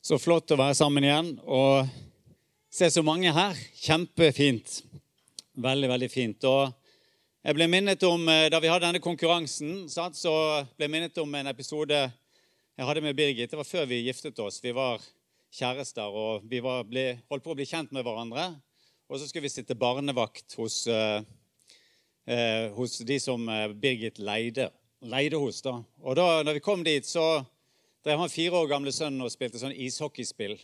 Så flott å være sammen igjen og se så mange her. Kjempefint. Veldig, veldig fint. Og jeg ble minnet om, eh, Da vi hadde denne konkurransen, så ble jeg minnet om en episode jeg hadde med Birgit. Det var før vi giftet oss. Vi var kjærester og vi var, ble, holdt på å bli kjent med hverandre. Og så skulle vi sitte barnevakt hos, eh, eh hos de som eh, Birgit leide, leide hos. da. Og da når vi kom dit, så drev han fire år gamle sønnen og spilte sånn ishockeyspill.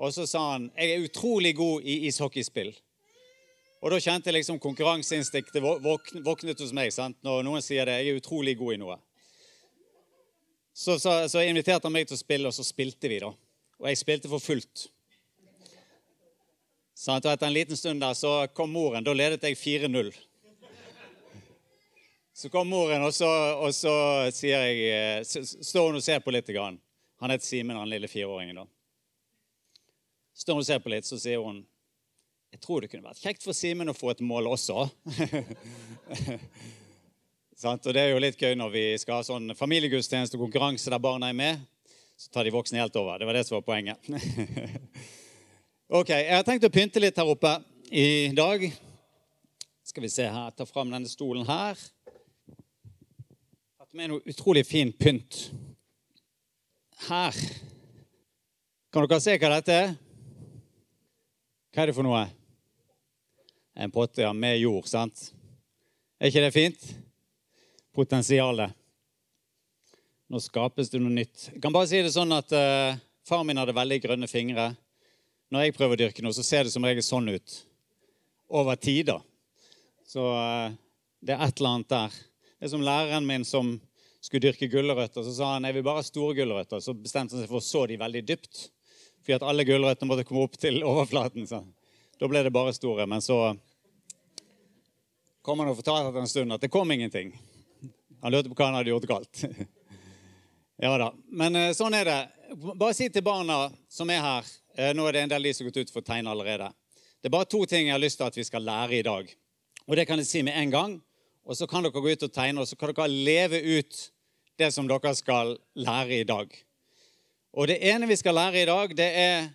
Og så sa han jeg er utrolig god i ishockeyspill. Og da kjente jeg liksom konkurranseinstinktet våknet hos meg sant? når noen sier det. Jeg er utrolig god i noe. Så, så, så inviterte han meg til å spille, og så spilte vi, da. Og jeg spilte for fullt. Så etter en liten stund der så kom moren. Da ledet jeg 4-0. Så kom moren, og så, og så sier jeg, så, står hun og ser på litt. Grann. Han heter Simen, han lille fireåringen. da. Står hun og ser på litt, så sier hun jeg tror det kunne vært kjekt for Simen å få et mål også. og Det er jo litt gøy når vi skal ha sånn familiegudstjeneste og konkurranse der barna er med. Så tar de voksne helt over. Det var det som var poenget. ok, Jeg har tenkt å pynte litt her oppe i dag. Skal vi se her, ta fram denne stolen her tatt med noe utrolig fin pynt. Her. Kan dere se hva dette er? Hva er det for noe? En potte ja, med jord, sant? Er ikke det fint? Potensialet. Nå skapes det noe nytt. Jeg kan bare si det sånn at uh, Far min hadde veldig grønne fingre. Når jeg prøver å dyrke noe, så ser det som regel sånn ut. Over tid, da. Så uh, det er et eller annet der. Det er som læreren min som skulle dyrke gulrøtter. Så sa han jeg vil bare ha store gulrøtter. Så bestemte han seg for å så de veldig dypt. Fordi at alle gulrøttene måtte komme opp til overflaten. Så. Da ble det bare store. Men så kom han og fortalte etter en stund at det kom ingenting. Han lurte på hva han hadde gjort galt. ja da. Men eh, sånn er det. Bare si til barna som er her eh, Nå er det en del de som har gått ut for tegn allerede. Det er bare to ting jeg har lyst til at vi skal lære i dag. Og det kan jeg si med en gang. Og så kan dere gå ut og tegne, og så kan dere leve ut det som dere skal lære i dag. Og det ene vi skal lære i dag, det er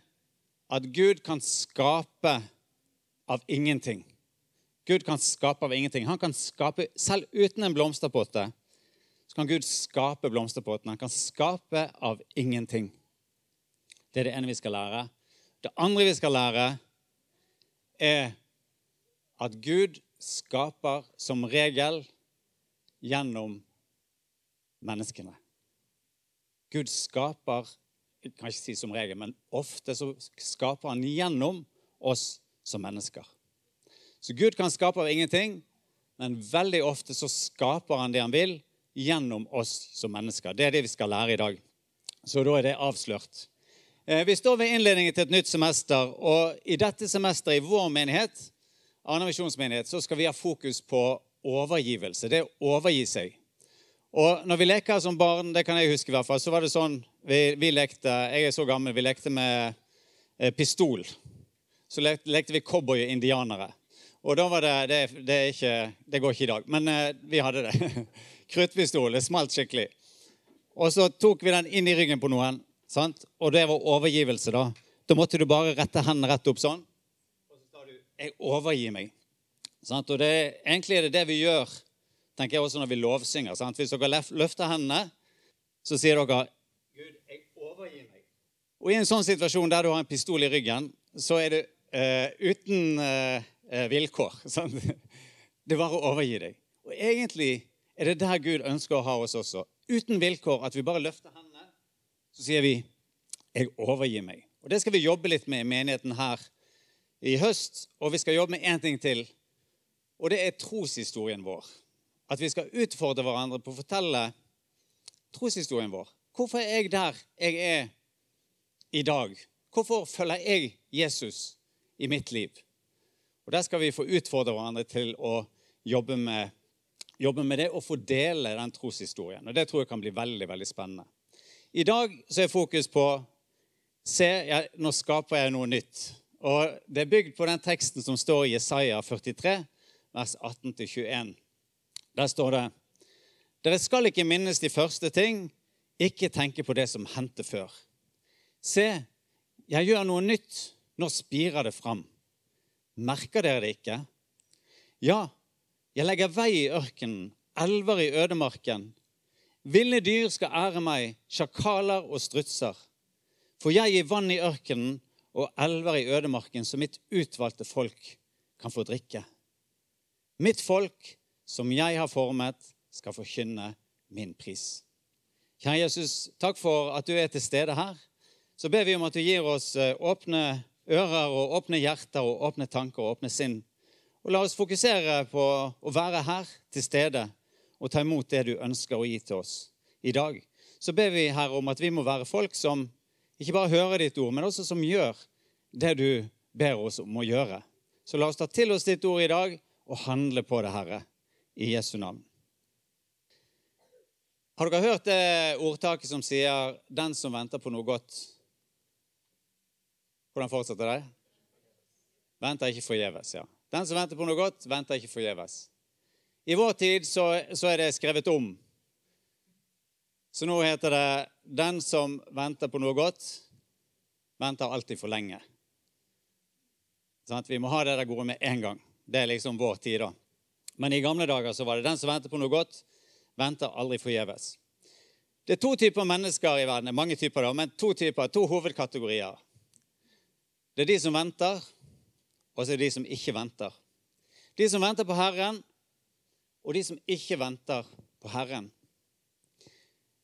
at Gud kan skape av ingenting. Gud kan skape av ingenting. Han kan skape, Selv uten en blomsterpotte så kan Gud skape blomsterpotten. Han kan skape av ingenting. Det er det ene vi skal lære. Det andre vi skal lære, er at Gud skaper som regel gjennom menneskene. Gud skaper jeg kan ikke si som regel, men ofte så skaper han gjennom oss som mennesker. Så Gud kan skape av ingenting, men veldig ofte så skaper han det han vil, gjennom oss som mennesker. Det er det vi skal lære i dag. Så da er det avslørt. Eh, vi står ved innledningen til et nytt semester, og i dette semesteret i vår menighet Arne misjonsmenighet så skal vi ha fokus på overgivelse. Det å overgi seg. Og når vi leker som barn, det kan jeg huske i hvert fall, så var det sånn vi, vi lekte Jeg er så gammel. Vi lekte med eh, pistol. Så lekte, lekte vi cowboy og indianere. Og da var det Det, det, ikke, det går ikke i dag, men eh, vi hadde det. Kruttpistol. Det smalt skikkelig. Og så tok vi den inn i ryggen på noen. Sant? Og det var overgivelse, da. Da måtte du bare rette hendene rett opp sånn jeg overgir meg. Sant? Og det, Egentlig er det det vi gjør tenker jeg også når vi lovsynger. Sant? Hvis dere løfter hendene, så sier dere Gud, jeg overgir meg. Og I en sånn situasjon der du har en pistol i ryggen, så er det uh, uten uh, vilkår. Sant? Det er bare å overgi deg. Og egentlig er det der Gud ønsker å ha oss også. Uten vilkår. At vi bare løfter hendene, så sier vi 'Jeg overgir meg'. Og Det skal vi jobbe litt med i menigheten her i høst, og vi skal jobbe med én ting til. Og det er troshistorien vår. At vi skal utfordre hverandre på å fortelle troshistorien vår. Hvorfor er jeg der jeg er i dag? Hvorfor følger jeg Jesus i mitt liv? Og Der skal vi få utfordre hverandre til å jobbe med, jobbe med det og få dele den troshistorien. Og Det tror jeg kan bli veldig veldig spennende. I dag så er fokus på se, ja, nå skaper jeg noe nytt. Og Det er bygd på den teksten som står i Jesaja 43, vers 18-21. Der står det Dere skal ikke minnes de første ting, ikke tenke på det som hendte før. Se, jeg gjør noe nytt. Nå spirer det fram. Merker dere det ikke? Ja, jeg legger vei i ørkenen, elver i ødemarken. Ville dyr skal ære meg, sjakaler og strutser. For jeg gir vann i ørkenen og elver i ødemarken, så mitt utvalgte folk kan få drikke. Mitt folk, som jeg har formet, skal forkynne min pris. Kjære Jesus, takk for at du er til stede her. Så ber vi om at du gir oss eh, åpne ører og åpne hjerter og åpne tanker og åpne sinn. Og la oss fokusere på å være her til stede og ta imot det du ønsker å gi til oss i dag. Så ber vi her om at vi må være folk som ikke bare hører ditt ord, men også som gjør det du ber oss om å gjøre. Så la oss ta til oss ditt ord i dag og handle på det, Herre, i Jesu navn. Har dere hørt det ordtaket som sier 'den som venter på noe godt'? Hvordan fortsetter det? Venter ikke forgjeves, ja. Den som venter på noe godt, venter ikke forgjeves. I vår tid så, så er det skrevet om. Så nå heter det 'den som venter på noe godt, venter alltid for lenge'. Sånn vi må ha det der gode med en gang. Det er liksom vår tid, da. Men i gamle dager så var det den som venter på noe godt, venter aldri forgjeves. Det er to typer mennesker i verden. mange typer da, men to typer, to hovedkategorier. Det er de som venter, og så er det de som ikke venter. De som venter på Herren, og de som ikke venter på Herren.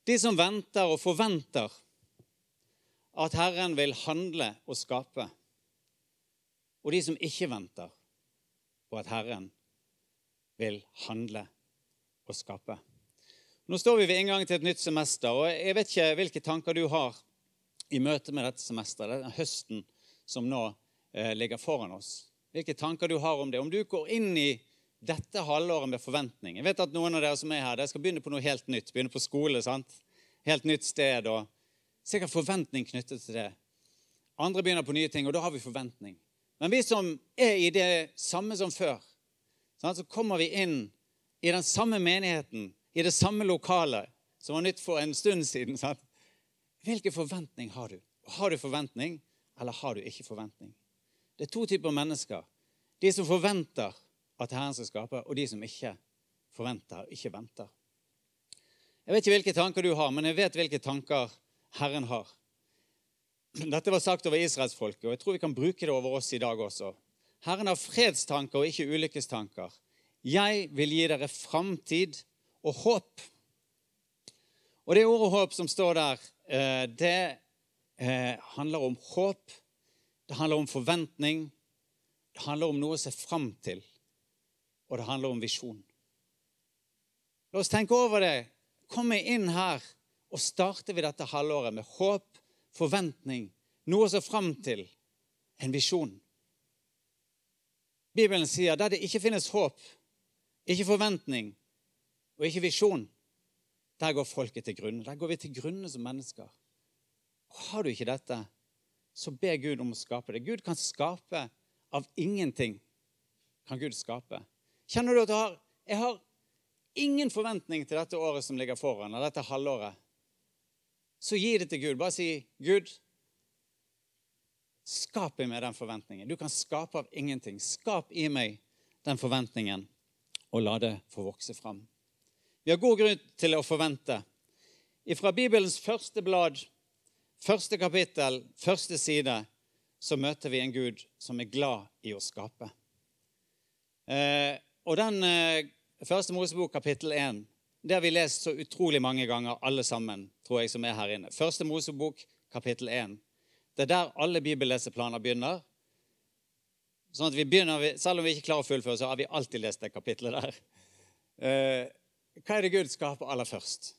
De som venter og forventer at Herren vil handle og skape og de som ikke venter på at Herren vil handle og skape. Nå står vi ved inngangen til et nytt semester, og jeg vet ikke hvilke tanker du har i møte med dette semesteret, denne høsten som nå eh, ligger foran oss. Hvilke tanker du har om det. Om du går inn i dette halvåret med forventning. Jeg vet at noen av dere som er her, dere skal begynne på noe helt nytt. Begynne på skole. sant? Helt nytt sted. og Sikkert forventning knyttet til det. Andre begynner på nye ting, og da har vi forventning. Men vi som er i det samme som før, så kommer vi inn i den samme menigheten, i det samme lokalet som var nytt for en stund siden. Sant? Hvilken forventning har du? Har du forventning, eller har du ikke forventning? Det er to typer mennesker. De som forventer at Herren skal skape, og de som ikke forventer, ikke venter. Jeg vet ikke hvilke tanker du har, men jeg vet hvilke tanker Herren har. Dette var sagt over israelsfolket, og jeg tror vi kan bruke det over oss i dag også. Herren har fredstanker og ikke ulykkestanker. Jeg vil gi dere framtid og håp. Og det ordet håp som står der, eh, det eh, handler om håp. Det handler om forventning. Det handler om noe å se fram til. Og det handler om visjon. La oss tenke over det. Komme inn her og starte vi dette halvåret med håp forventning, noe å se fram til, en visjon. Bibelen sier der det ikke finnes håp, ikke forventning og ikke visjon, der går folket til grunne. Der går vi til grunne som mennesker. Har du ikke dette, så be Gud om å skape det. Gud kan skape av ingenting. Kan Gud skape. Kjenner du at du har Jeg har ingen forventning til dette året som ligger foran, eller dette halvåret så gi det til Gud. Bare si, 'Gud, skap i meg den forventningen.' Du kan skape av ingenting. Skap i meg den forventningen, og la det få vokse fram. Vi har god grunn til å forvente. Fra Bibelens første blad, første kapittel, første side, så møter vi en Gud som er glad i å skape. Eh, og den eh, første Mosebok, kapittel 1, det har vi lest så utrolig mange ganger, alle sammen, tror jeg, som er her inne. Første Mosebok, kapittel 1. Det er der alle bibelleseplaner begynner. Sånn at vi begynner, Selv om vi ikke klarer å fullføre, så har vi alltid lest det kapitlet der. Eh, hva er det Gud skaper aller først?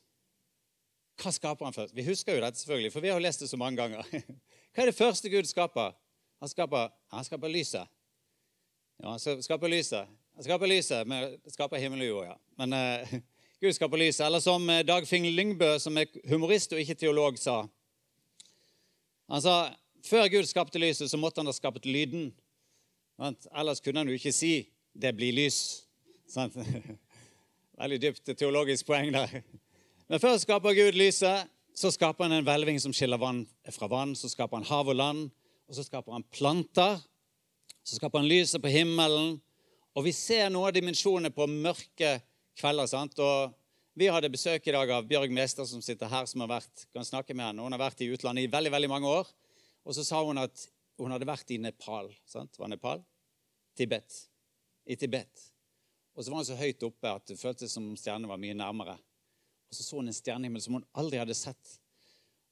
Hva skaper han først? Vi husker jo dette, selvfølgelig, for vi har jo lest det så mange ganger. Hva er det første Gud skaper? Han skaper, han skaper lyset. Ja, han skaper lyset. Han skaper lyset, men skaper himmel og jord, ja. Men uh, Gud skaper lyset. Eller som eh, Dagfinn Lyngbø, som er humorist og ikke teolog, sa. Han sa før Gud skapte lyset, så måtte han ha skapt lyden. Ellers kunne han jo ikke si 'det blir lys'. Veldig dypt teologisk poeng der. Men før skaper Gud lyset, så skaper han en hvelving som skiller vann fra vann. Så skaper han hav og land. Og så skaper han planter. Så skaper han lyset på himmelen. Og vi ser noen av dimensjonene på mørke kvelder. sant? Og vi hadde besøk i dag av Bjørg Mester, som sitter her, som har vært, kan snakke med henne. Hun har vært i utlandet i veldig veldig mange år. Og så sa hun at hun hadde vært i Nepal. sant? Var Nepal? Tibet. I Tibet. Og så var hun så høyt oppe at det føltes som om stjernene var mye nærmere. Og så så hun en stjernehimmel som hun aldri hadde sett.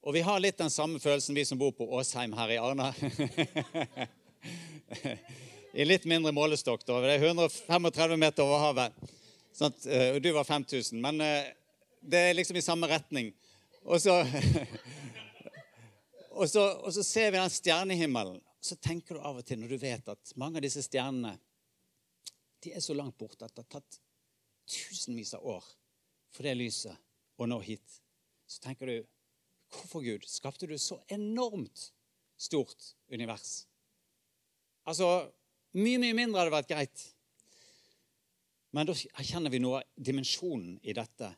Og vi har litt den samme følelsen, vi som bor på Åsheim her i Arna. I litt mindre målestokk. Det er 135 meter over havet. Sånn, og du var 5000. Men eh, det er liksom i samme retning. Og så, og så, og så ser vi den stjernehimmelen. Så tenker du av og til, når du vet at mange av disse stjernene de er så langt borte at det har tatt tusenvis av år for det lyset å nå hit, så tenker du Hvorfor, Gud, skapte du så enormt stort univers? Altså, mye, mye mindre hadde vært greit. Men da erkjenner vi noe av dimensjonen i dette.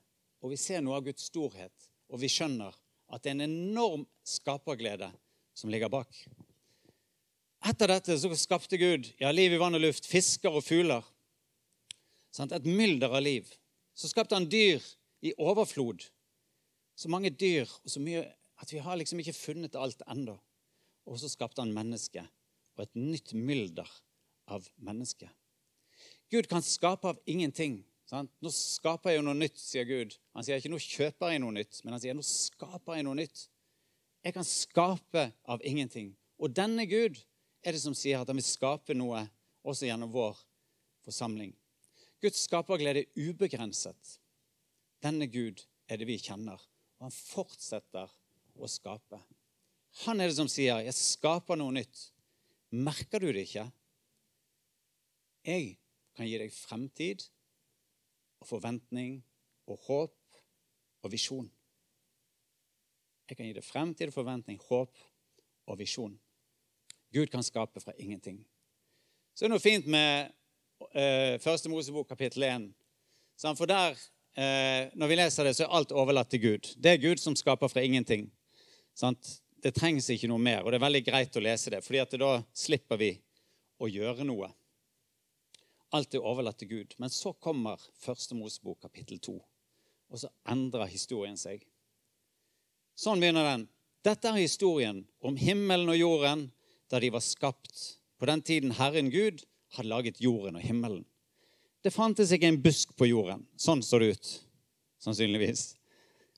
Og vi ser noe av Guds storhet. Og vi skjønner at det er en enorm skaperglede som ligger bak. Etter dette så skapte Gud ja, liv i vann og luft, fisker og fugler. Et mylder av liv. Så skapte han dyr i overflod. Så mange dyr og så mye at vi har liksom ikke funnet alt ennå. Og så skapte han mennesket og et nytt mylder av mennesket. Gud kan skape av ingenting. Sant? Nå skaper jeg jo noe nytt, sier Gud. Han sier ikke nå kjøper jeg noe nytt, men han sier nå skaper jeg noe nytt. Jeg kan skape av ingenting. Og denne Gud er det som sier at han vil skape noe også gjennom vår forsamling. Guds skaperglede er ubegrenset. Denne Gud er det vi kjenner, og han fortsetter å skape. Han er det som sier, 'Jeg skaper noe nytt'. Merker du det ikke? Jeg kan gi deg fremtid og forventning og håp og visjon. Jeg kan gi deg fremtid og forventning, håp og visjon. Gud kan skape fra ingenting. Så det er noe fint med eh, Første Mosebok kapittel 1. For der, eh, når vi leser det, så er alt overlatt til Gud. Det er Gud som skaper fra ingenting. Sant? Det trengs ikke noe mer, og det er veldig greit å lese det, fordi da slipper vi å gjøre noe. Alt er overlatt til Gud. Men så kommer Første Mosebok kapittel 2, og så endrer historien seg. Sånn begynner den. Dette er historien om himmelen og jorden da de var skapt på den tiden Herren Gud hadde laget jorden og himmelen. Det fantes ikke en busk på jorden. Sånn så det ut, sannsynligvis.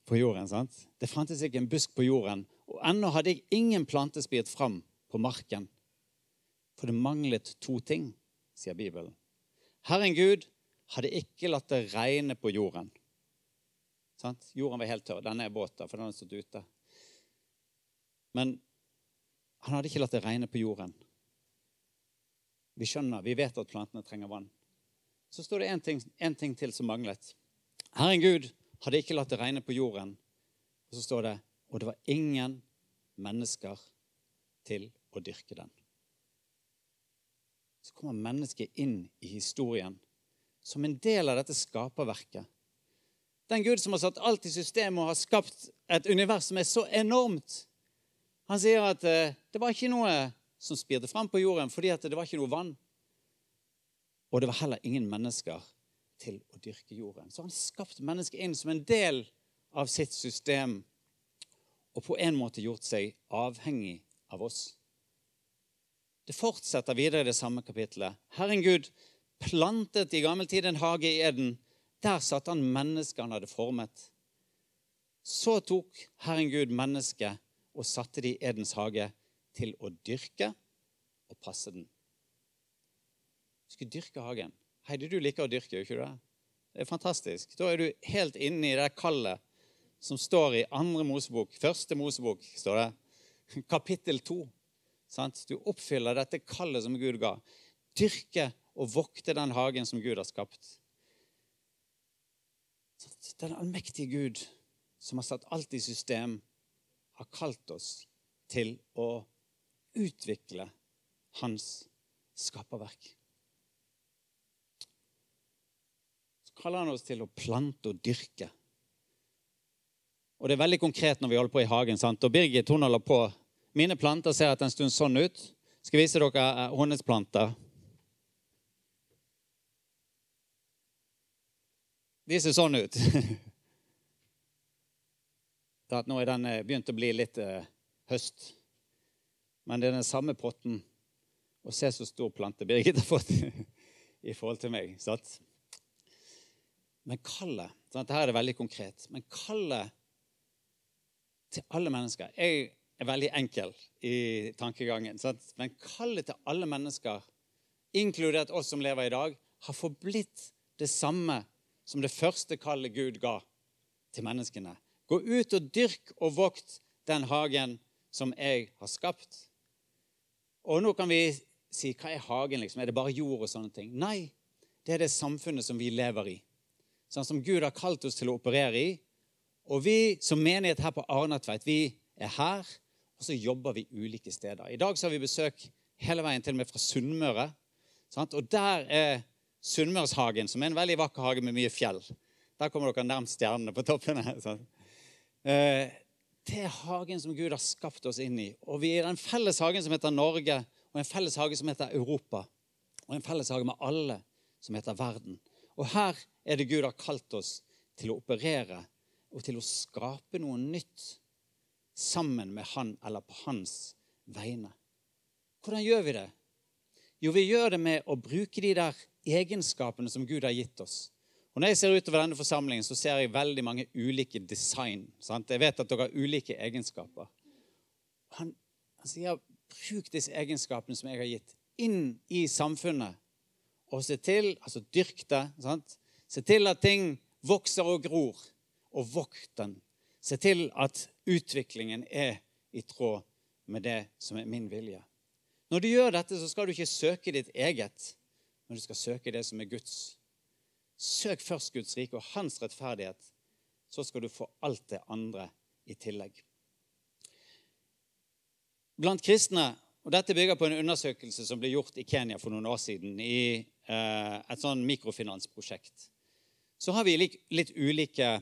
På jorden, sant? Det fantes ikke en busk på jorden, og ennå hadde jeg ingen plante spirt fram på marken. For det manglet to ting, sier Bibelen. Herren Gud hadde ikke latt det regne på jorden. Sant? Jorden var helt tørr. Denne er båten, for den har stått ute. Men han hadde ikke latt det regne på jorden. Vi skjønner, vi vet at plantene trenger vann. Så står det én ting, ting, til som manglet. Herren Gud hadde ikke latt det regne på jorden. Og så står det og det var ingen mennesker til å dyrke den. Så kommer mennesket inn i historien som en del av dette skaperverket. Den Gud som har satt alt i systemet og har skapt et univers som er så enormt. Han sier at eh, det var ikke noe som spirte fram på jorden fordi det var ikke noe vann. Og det var heller ingen mennesker til å dyrke jorden. Så han skapte mennesket inn som en del av sitt system og på en måte gjort seg avhengig av oss. Det fortsetter videre i det samme kapittelet. Herren Gud plantet i gammel tid en hage i Eden. Der satt han mennesket han hadde formet. Så tok Herren Gud mennesket og satte det i Edens hage til å dyrke og passe den. Du skulle dyrke hagen. Heidi, du liker å dyrke, ikke det? Det er fantastisk. Da er du helt inne i det kallet som står i andre Mosebok. Første Mosebok står det. Kapittel to. Du oppfyller dette kallet som Gud ga. Dyrke og vokte den hagen som Gud har skapt. Den allmektige Gud som har satt alt i system, har kalt oss til å utvikle hans skaperverk. Så kaller han oss til å plante og dyrke. Og det er veldig konkret når vi holder på i hagen. sant? Og Birgit hun holder på. Mine planter ser etter en stund sånn ut. Skal vise dere eh, hennes planter. De ser sånn ut. nå er den eh, begynt å bli litt uh, høst. Men det er den samme potten. Og se så stor plante Birgit har fått i forhold til meg. Sant? Men kallet Dette er veldig konkret. Men kallet til alle mennesker Jeg er veldig enkel i tankegangen. Sant? Men kallet til alle mennesker, inkludert oss som lever i dag, har forblitt det samme som det første kallet Gud ga til menneskene. Gå ut og dyrk og vokt den hagen som jeg har skapt. Og nå kan vi si hva er hagen? liksom? Er det bare jord og sånne ting? Nei, det er det samfunnet som vi lever i. Sånn som Gud har kalt oss til å operere i. Og vi som menighet her på Arnatveit, vi er her, og så jobber vi ulike steder. I dag så har vi besøk hele veien til og med fra Sunnmøre. Sant? Og der er Sunnmørshagen, som er en veldig vakker hage med mye fjell. Der kommer dere nærmest stjernene på toppene. Sant? Eh, det er hagen som Gud har skapt oss inn i. Og vi er i den felles hagen som heter Norge, og en felles hage som heter Europa. Og en felles hage med alle som heter verden. Og her er det Gud har kalt oss til å operere og til å skape noe nytt sammen med Han eller på hans vegne. Hvordan gjør vi det? Jo, vi gjør det med å bruke de der egenskapene som Gud har gitt oss. Og Når jeg ser utover denne forsamlingen, så ser jeg veldig mange ulike design. Sant? Jeg vet at dere har ulike egenskaper. Han, han sier bruk disse egenskapene som jeg har gitt, inn i samfunnet. Og se til, altså dyrk det. Sant? Se til at ting vokser og gror. Og vokt den. Se til at utviklingen er i tråd med det som er min vilje. Når du gjør dette, så skal du ikke søke ditt eget, men du skal søke det som er Guds. Søk først Guds rike og hans rettferdighet, så skal du få alt det andre i tillegg. Blant kristne, og dette bygger på en undersøkelse som ble gjort i Kenya for noen år siden, i eh, et sånn mikrofinansprosjekt, så har vi litt, ulike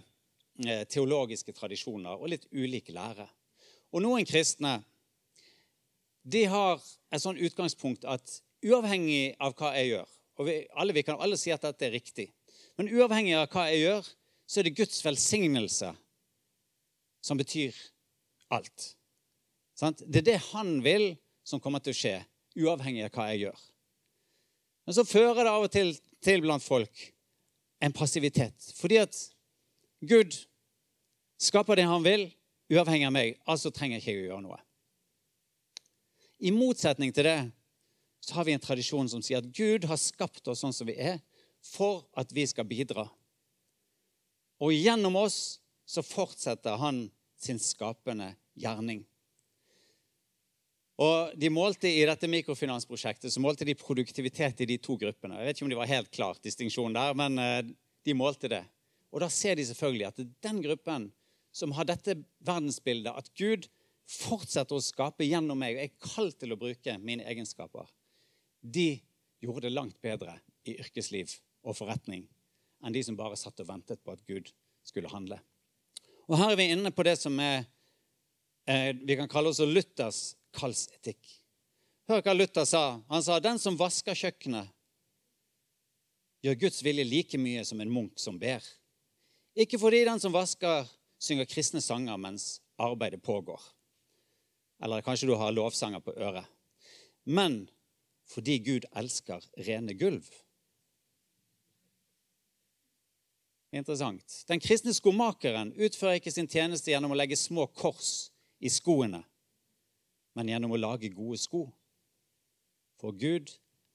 teologiske tradisjoner og litt ulik lære. Og noen kristne de har et sånn utgangspunkt at uavhengig av hva jeg gjør og vi, alle, vi kan alle si at dette er riktig men uavhengig av hva jeg gjør, så er det Guds velsignelse som betyr alt. Det er det han vil, som kommer til å skje, uavhengig av hva jeg gjør. Men så fører det av og til til blant folk en passivitet. Fordi at Gud skaper det han vil, uavhengig av meg. Altså trenger ikke jeg å gjøre noe. I motsetning til det så har vi en tradisjon som sier at Gud har skapt oss sånn som vi er, for at vi skal bidra. Og gjennom oss så fortsetter han sin skapende gjerning. Og de målte I dette mikrofinansprosjektet så målte de produktivitet i de to gruppene. Jeg vet ikke om det var helt klart distinksjon der, men eh, de målte det. Og da ser de selvfølgelig at den gruppen som har dette verdensbildet, at Gud fortsetter å skape gjennom meg, og er kalt til å bruke mine egenskaper, de gjorde det langt bedre i yrkesliv og forretning enn de som bare satt og ventet på at Gud skulle handle. Og Her er vi inne på det som er, eh, vi kan kalle også Luthers kallsetikk. Hør hva Luther sa. Han sa den som vasker kjøkkenet, gjør Guds vilje like mye som en munk som ber. Ikke fordi den som vasker, synger kristne sanger mens arbeidet pågår. Eller kanskje du har lovsanger på øret. Men fordi Gud elsker rene gulv. Interessant. Den kristne skomakeren utfører ikke sin tjeneste gjennom å legge små kors i skoene, men gjennom å lage gode sko. For Gud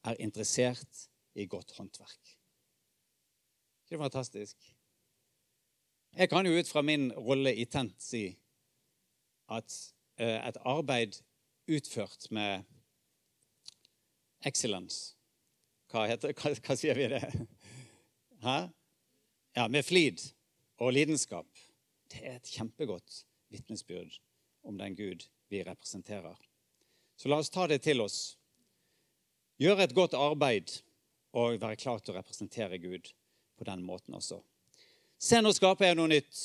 er interessert i godt håndverk. Ikke det fantastisk? Jeg kan jo ut fra min rolle i Tent si at eh, et arbeid utført med excellence Hva, heter, hva, hva sier vi det? Hæ? ja, med flid og lidenskap, det er et kjempegodt vitnesbyrd om den Gud vi representerer. Så la oss ta det til oss. Gjøre et godt arbeid og være klar til å representere Gud på den måten også. Se, nå skaper jeg noe nytt.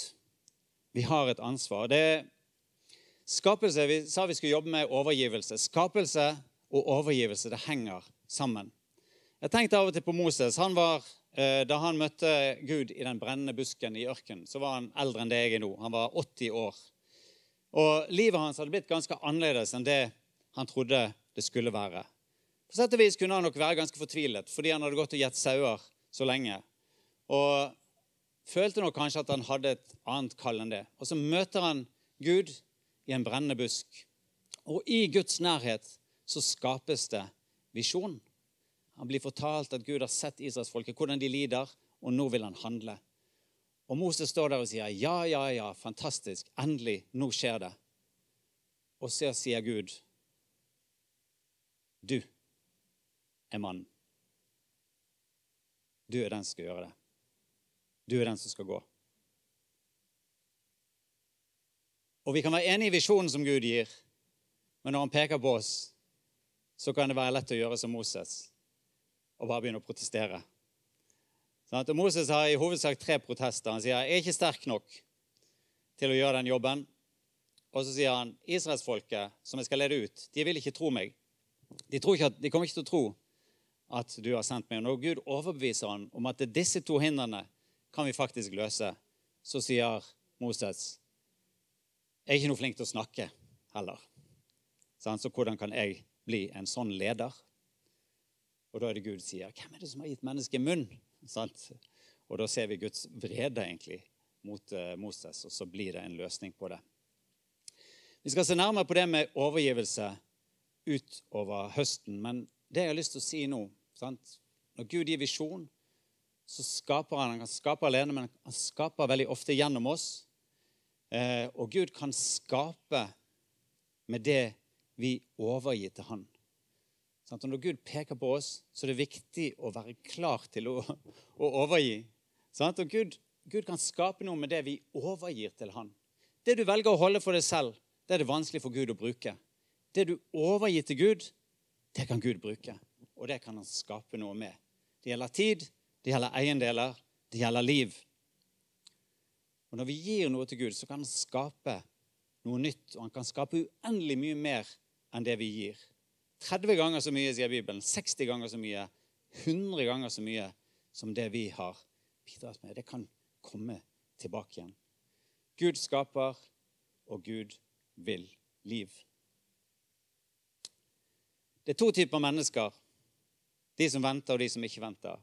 Vi har et ansvar. Det skapelse, Vi sa vi skulle jobbe med overgivelse. Skapelse og overgivelse det henger sammen. Jeg tenkte av og til på Moses. Han var, eh, da han møtte Gud i den brennende busken i ørkenen, så var han eldre enn det jeg er nå. Han var 80 år. Og livet hans hadde blitt ganske annerledes enn det han trodde det skulle være. På sett og vis kunne han nok være ganske fortvilet fordi han hadde gått og gjett sauer så lenge. Og følte nok kanskje at han hadde et annet kall enn det. Og så møter han Gud i en brennende busk. Og i Guds nærhet så skapes det visjon. Han blir fortalt at Gud har sett israelsfolket, hvordan de lider, og nå vil han handle. Og Moses står der og sier, 'Ja, ja, ja, fantastisk. Endelig. Nå skjer det.' Og så sier Gud, 'Du er mannen. Du er den som skal gjøre det. Du er den som skal gå.' Og vi kan være enig i visjonen som Gud gir, men når han peker på oss, så kan det være lett å gjøre som Moses og bare begynne å protestere. Sånn og Moses har i hovedsak tre protester. Han sier jeg er ikke sterk nok til å gjøre den jobben. Og så sier han israelsfolket som jeg skal lede ut, de vil ikke tro meg. De, ikke at, de, kommer ikke til å tro at du har sendt meg. Og når Gud overbeviser han om at disse to hindrene kan vi faktisk løse, så sier Moses jeg er ikke noe flink til å snakke heller. Så hvordan kan jeg bli en sånn leder? Og da er det Gud sier, 'Hvem er det som har gitt mennesket munn?' Og da ser vi Guds vrede egentlig mot eh, Moses, og så blir det en løsning på det. Vi skal se nærmere på det med overgivelse utover høsten. Men det jeg har lyst til å si nå sant? Når Gud gir visjon, så skaper han. Han kan skape alene, men han skaper veldig ofte gjennom oss. Eh, og Gud kan skape med det vi overgir til Han. Og når Gud peker på oss, så er det viktig å være klar til å, å overgi. Og Gud, Gud, kan skape noe med det vi overgir til Han. Det du velger å holde for deg selv, det er det vanskelig for Gud å bruke. Det du overgir til Gud, det kan Gud bruke. Og det kan han skape noe med. Det gjelder tid, det gjelder eiendeler, det gjelder liv. Og når vi gir noe til Gud, så kan han skape noe nytt. Og han kan skape uendelig mye mer enn det vi gir. 30 ganger så mye, sier Bibelen. 60 ganger så mye. 100 ganger så mye som det vi har bidratt med. Det kan komme tilbake igjen. Gud skaper, og Gud vil liv. Det er to typer mennesker. De som venter, og de som ikke venter.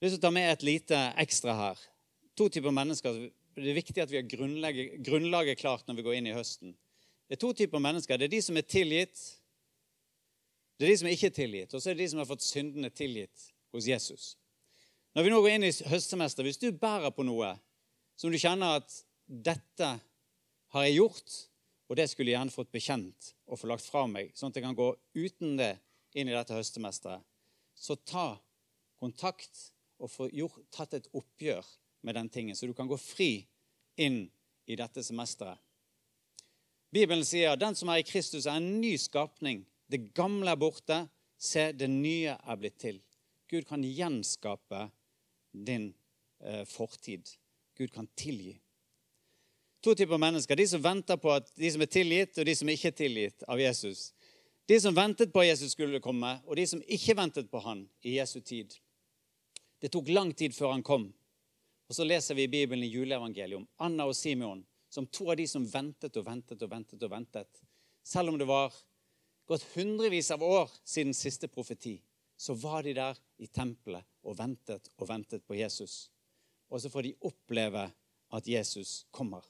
Jeg har lyst til å ta med et lite ekstra her to typer mennesker. Det er viktig at vi har grunnlaget, klart når vi går inn i høsten. Det er to typer mennesker. Det er de som er tilgitt. Det er de som er ikke tilgitt. Og så er det de som har fått syndene tilgitt hos Jesus. Når vi nå går inn i høstsemester, hvis du bærer på noe som du kjenner at dette har jeg gjort, og det skulle jeg gjerne fått bekjent og få lagt fra meg, sånn at jeg kan gå uten det inn i dette høstsemesteret, så ta kontakt og få gjort, tatt et oppgjør med den tingen, så du kan gå fri inn i dette semesteret. Bibelen sier den som er i Kristus, er en ny skapning. Det gamle er borte. Se, det nye er blitt til. Gud kan gjenskape din eh, fortid. Gud kan tilgi. To typer mennesker. De som venter på at de som er tilgitt, og de som ikke er tilgitt av Jesus. De som ventet på at Jesus skulle komme, og de som ikke ventet på han i Jesu tid. Det tok lang tid før han kom. Og så leser vi i Bibelen i juleevangeliet om Anna og Simeon som to av de som ventet og ventet og ventet. og ventet. Selv om det var gått hundrevis av år siden siste profeti, så var de der i tempelet og ventet og ventet på Jesus. Og så får de oppleve at Jesus kommer.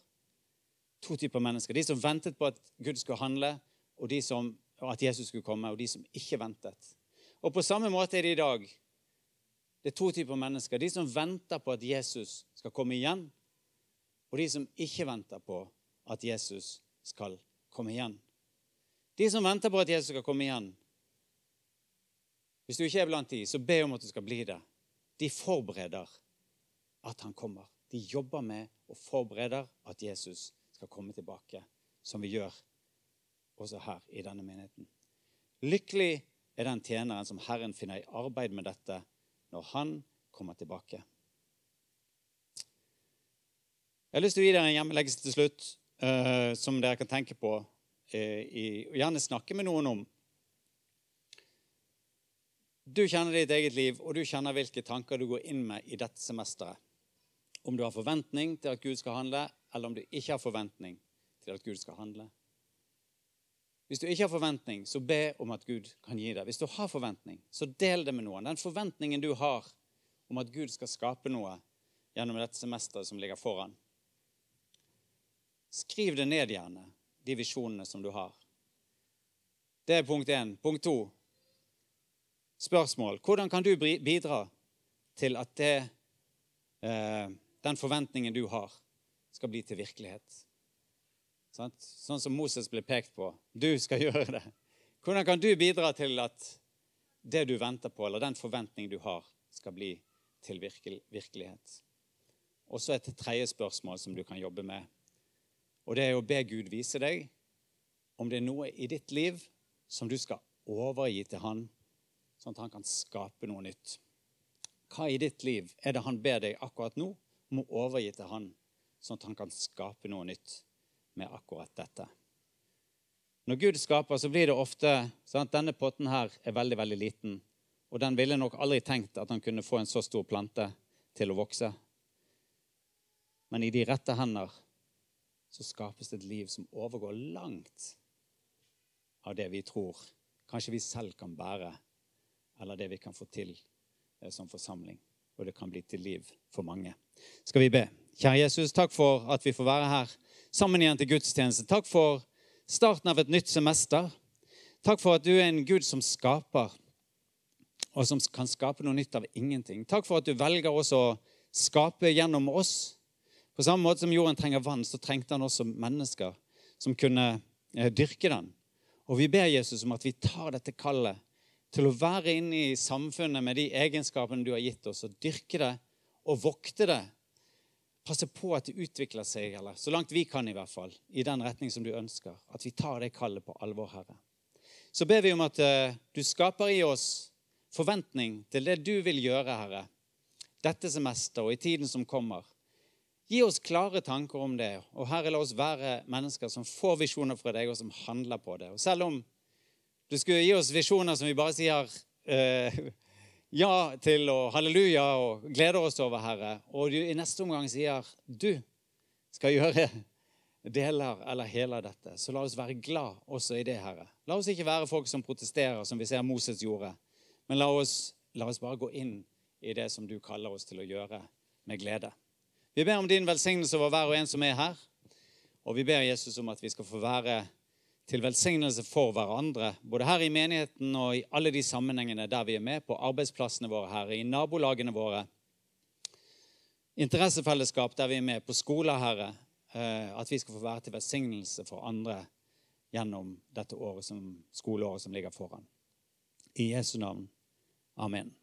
To typer mennesker. De som ventet på at Gud skulle handle, og, som, og at Jesus skulle komme, og de som ikke ventet. Og på samme måte er det i dag. Det er to typer mennesker. De som venter på at Jesus skal komme igjen, og de som ikke venter på at Jesus skal komme igjen. De som venter på at Jesus skal komme igjen Hvis du ikke er blant de, så be om at du skal bli det. De forbereder at han kommer. De jobber med og forbereder at Jesus skal komme tilbake, som vi gjør også her i denne menigheten. Lykkelig er den tjeneren som Herren finner i arbeid med dette når han kommer tilbake. Jeg har lyst til å gi dere en hjemmeleggelse til slutt uh, som dere kan tenke på Uh, i, og gjerne snakke med noen om. Du kjenner ditt eget liv, og du kjenner hvilke tanker du går inn med i dette semesteret. Om du har forventning til at Gud skal handle, eller om du ikke har forventning til at Gud skal handle. Hvis du ikke har forventning, så be om at Gud kan gi deg. Hvis du har forventning, så del det med noen. Den forventningen du har om at Gud skal skape noe gjennom dette semesteret som ligger foran. Skriv det ned, gjerne, de visjonene som du har. Det er punkt én. Punkt to. Spørsmål. Hvordan kan du bidra til at det, eh, den forventningen du har, skal bli til virkelighet? Sånn som Moses ble pekt på. Du skal gjøre det. Hvordan kan du bidra til at det du venter på, eller den forventning du har, skal bli til virkelighet? Og så et tredje spørsmål som du kan jobbe med og det er å be Gud vise deg om det er noe i ditt liv som du skal overgi til Han, sånn at han kan skape noe nytt. Hva i ditt liv er det han ber deg akkurat nå om å overgi til Han, sånn at han kan skape noe nytt med akkurat dette? Når Gud skaper, så blir det ofte sånn at denne potten her er veldig, veldig liten. Og den ville nok aldri tenkt at han kunne få en så stor plante til å vokse. Men i de rette hender så skapes det et liv som overgår langt av det vi tror kanskje vi selv kan bære, eller det vi kan få til eh, som forsamling. Og det kan bli til liv for mange. Skal vi be? Kjære Jesus, takk for at vi får være her sammen igjen til gudstjeneste. Takk for starten av et nytt semester. Takk for at du er en Gud som skaper, og som kan skape noe nytt av ingenting. Takk for at du velger også å skape gjennom oss på samme måte som jorden trenger vann, så trengte han også mennesker som kunne eh, dyrke den. Og vi ber Jesus om at vi tar dette kallet til å være inne i samfunnet med de egenskapene du har gitt oss, og dyrke det og vokte det. Passe på at det utvikler seg, eller så langt vi kan i hvert fall, i den retning som du ønsker. At vi tar det kallet på alvor, Herre. Så ber vi om at uh, du skaper i oss forventning til det du vil gjøre, Herre, dette semester og i tiden som kommer. Gi oss klare tanker om det. Og Herre, la oss være mennesker som får visjoner fra deg, og som handler på det. Og selv om du skulle gi oss visjoner som vi bare sier eh, ja til og halleluja og gleder oss over, Herre, og du i neste omgang sier du skal gjøre deler eller hele dette, så la oss være glad også i det, Herre. La oss ikke være folk som protesterer, som vi ser Moses gjorde, men la oss, la oss bare gå inn i det som du kaller oss til å gjøre, med glede. Vi ber om din velsignelse over hver og en som er her. Og vi ber Jesus om at vi skal få være til velsignelse for hverandre, både her i menigheten og i alle de sammenhengene der vi er med, på arbeidsplassene våre her, i nabolagene våre. Interessefellesskap der vi er med, på skoler, Herre. Eh, at vi skal få være til velsignelse for andre gjennom dette året som, skoleåret som ligger foran. I Jesu navn. Amen.